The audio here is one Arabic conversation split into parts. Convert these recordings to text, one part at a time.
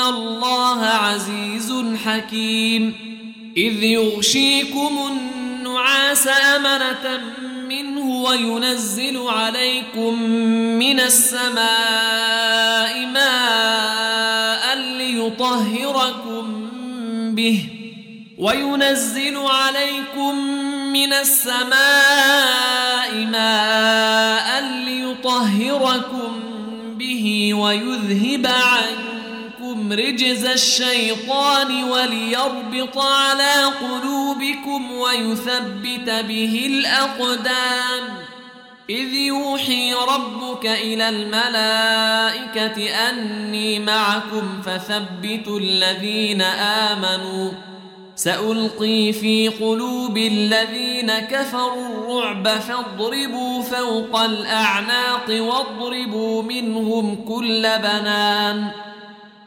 الله عزيز حكيم إذ يغشيكم النعاس أمنة منه وينزل عليكم من السماء ماء ليطهركم به وينزل عليكم من السماء ماء ليطهركم به ويذهب عنكم رجز الشيطان وليربط على قلوبكم ويثبت به الأقدام. إذ يوحي ربك إلى الملائكة أني معكم فثبتوا الذين آمنوا. سألقي في قلوب الذين كفروا الرعب فاضربوا فوق الأعناق واضربوا منهم كل بنان.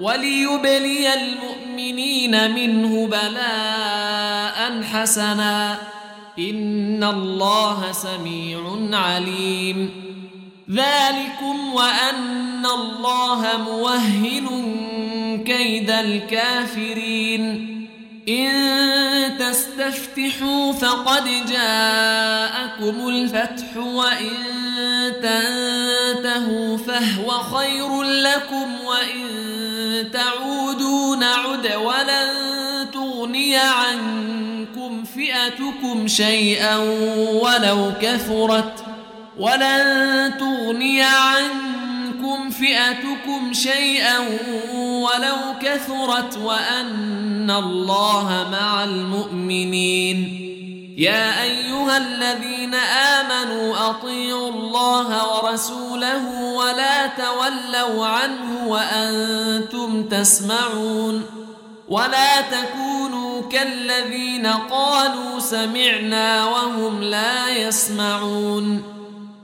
وليبلي المؤمنين منه بلاء حسنا. إن الله سميع عليم. ذلكم وأن الله موهن كيد الكافرين. إن تستفتحوا فقد جاءكم الفتح وإن تنتهوا فهو خير لكم وإن تعودوا نعد ولن تغني عنكم فئتكم شيئا ولو كثرت ولن تغني عنكم فئتكم شيئا ولو كثرت وأن الله مع المؤمنين. يا أيها الذين آمنوا أطيعوا الله ورسوله ولا تولوا عنه وأنتم تسمعون. ولا تكونوا كالذين قالوا سمعنا وهم لا يسمعون.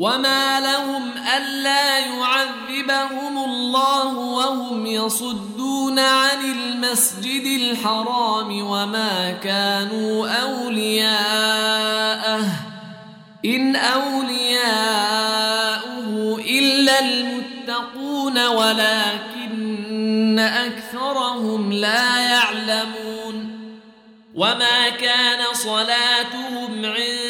وما لهم ألا يعذبهم الله وهم يصدون عن المسجد الحرام وما كانوا أولياءه إن أولياؤه إلا المتقون ولكن أكثرهم لا يعلمون وما كان صلاتهم عند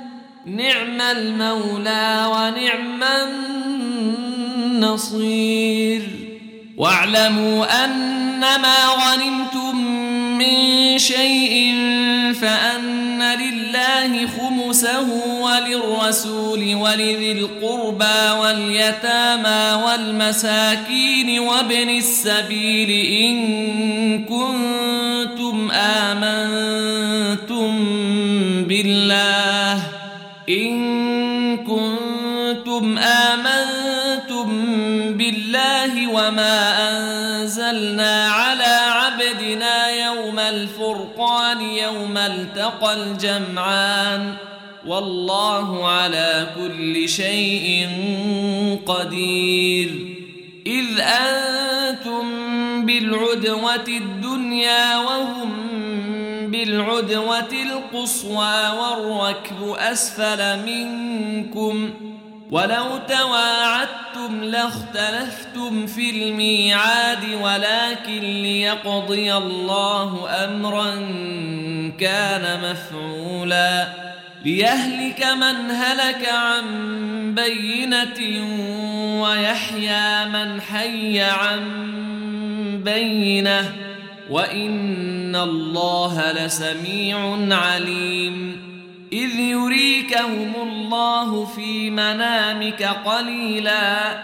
نعم المولى ونعم النصير. واعلموا أنما غنمتم من شيء فأن لله خمسه وللرسول ولذي القربى واليتامى والمساكين وابن السبيل إن كنتم التقى الجمعان والله على كل شيء قدير. إذ أنتم بالعدوة الدنيا وهم بالعدوة القصوى والركب أسفل منكم. ولو تواعدتم لاختلفتم في الميعاد ولكن ليقضي الله أمرا كان مفعولا ليهلك من هلك عن بينة ويحيى من حي عن بينة وإن الله لسميع عليم إذ يريكهم الله في منامك قليلا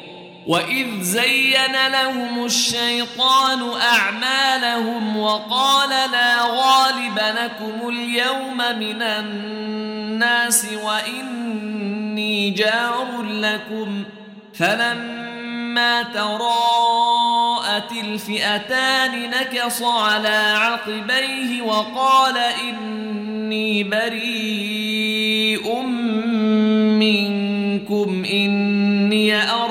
وإذ زين لهم الشيطان أعمالهم وقال لا غالب لكم اليوم من الناس وإني جار لكم فلما تراءت الفئتان نكص على عقبيه وقال إني بريء منكم إني أرى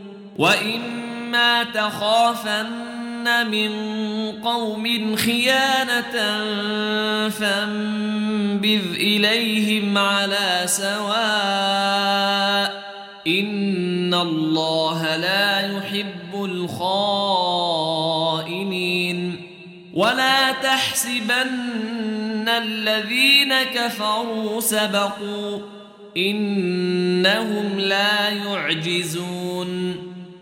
وإما تخافن من قوم خيانة فانبذ إليهم على سواء إن الله لا يحب الخائنين ولا تحسبن الذين كفروا سبقوا إنهم لا يعجزون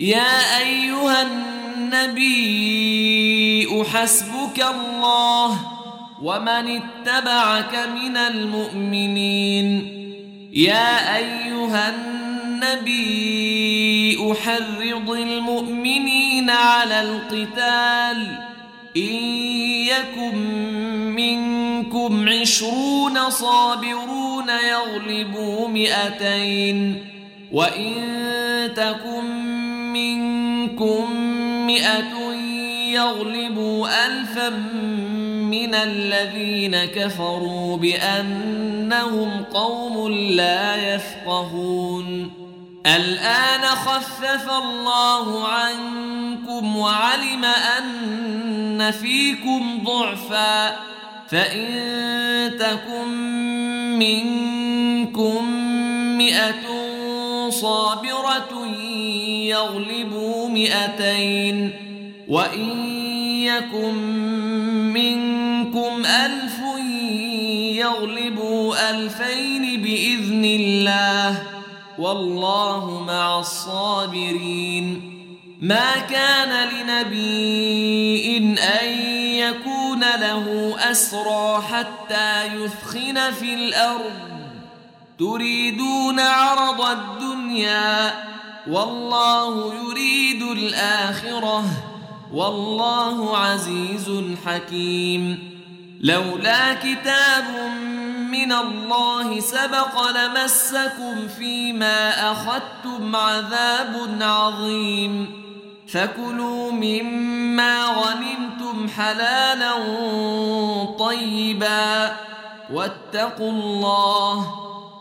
يا أيها الناس النبي حسبك الله ومن اتبعك من المؤمنين. يا أيها النبي أحرض المؤمنين على القتال. إن يكن منكم عشرون صابرون يغلبوا مئتين. وإن تكن منكم مئة يغلبوا ألفا من الذين كفروا بأنهم قوم لا يفقهون. الآن خفف الله عنكم وعلم أن فيكم ضعفا. فإن تكن منكم مئة صابرة يغلبوا مئتين وإن يكن منكم ألف يغلبوا ألفين بإذن الله والله مع الصابرين ما كان لنبي إن أن يكون له أسرى حتى يثخن في الأرض تريدون عرض الدنيا والله يريد الآخرة. والله عزيز حكيم. لولا كتاب من الله سبق لمسكم فيما أخذتم عذاب عظيم. فكلوا مما غنمتم حلالا طيبا. واتقوا الله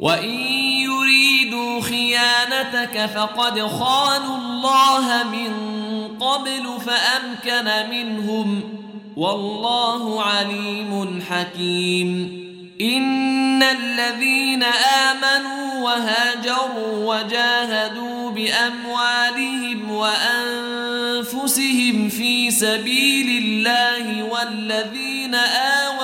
وإن يريدوا خيانتك فقد خانوا الله من قبل فأمكن منهم والله عليم حكيم. إن الذين آمنوا وهاجروا وجاهدوا بأموالهم وأنفسهم في سبيل الله والذين آووا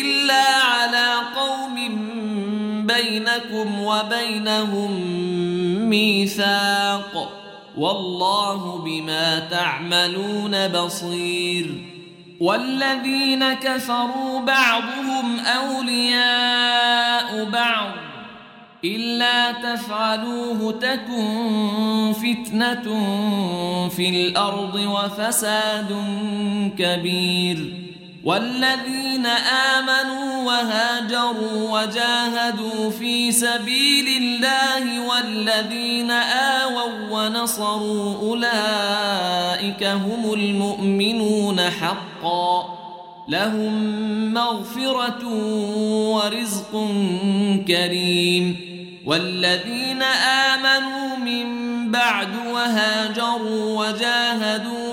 إلا على قوم بينكم وبينهم ميثاق. والله بما تعملون بصير. والذين كفروا بعضهم أولياء بعض. إلا تفعلوه تكن فتنة في الأرض وفساد كبير. والذين آمنوا وهاجروا وجاهدوا في سبيل الله والذين آووا ونصروا أولئك هم المؤمنون حقا لهم مغفرة ورزق كريم والذين آمنوا من بعد وهاجروا وجاهدوا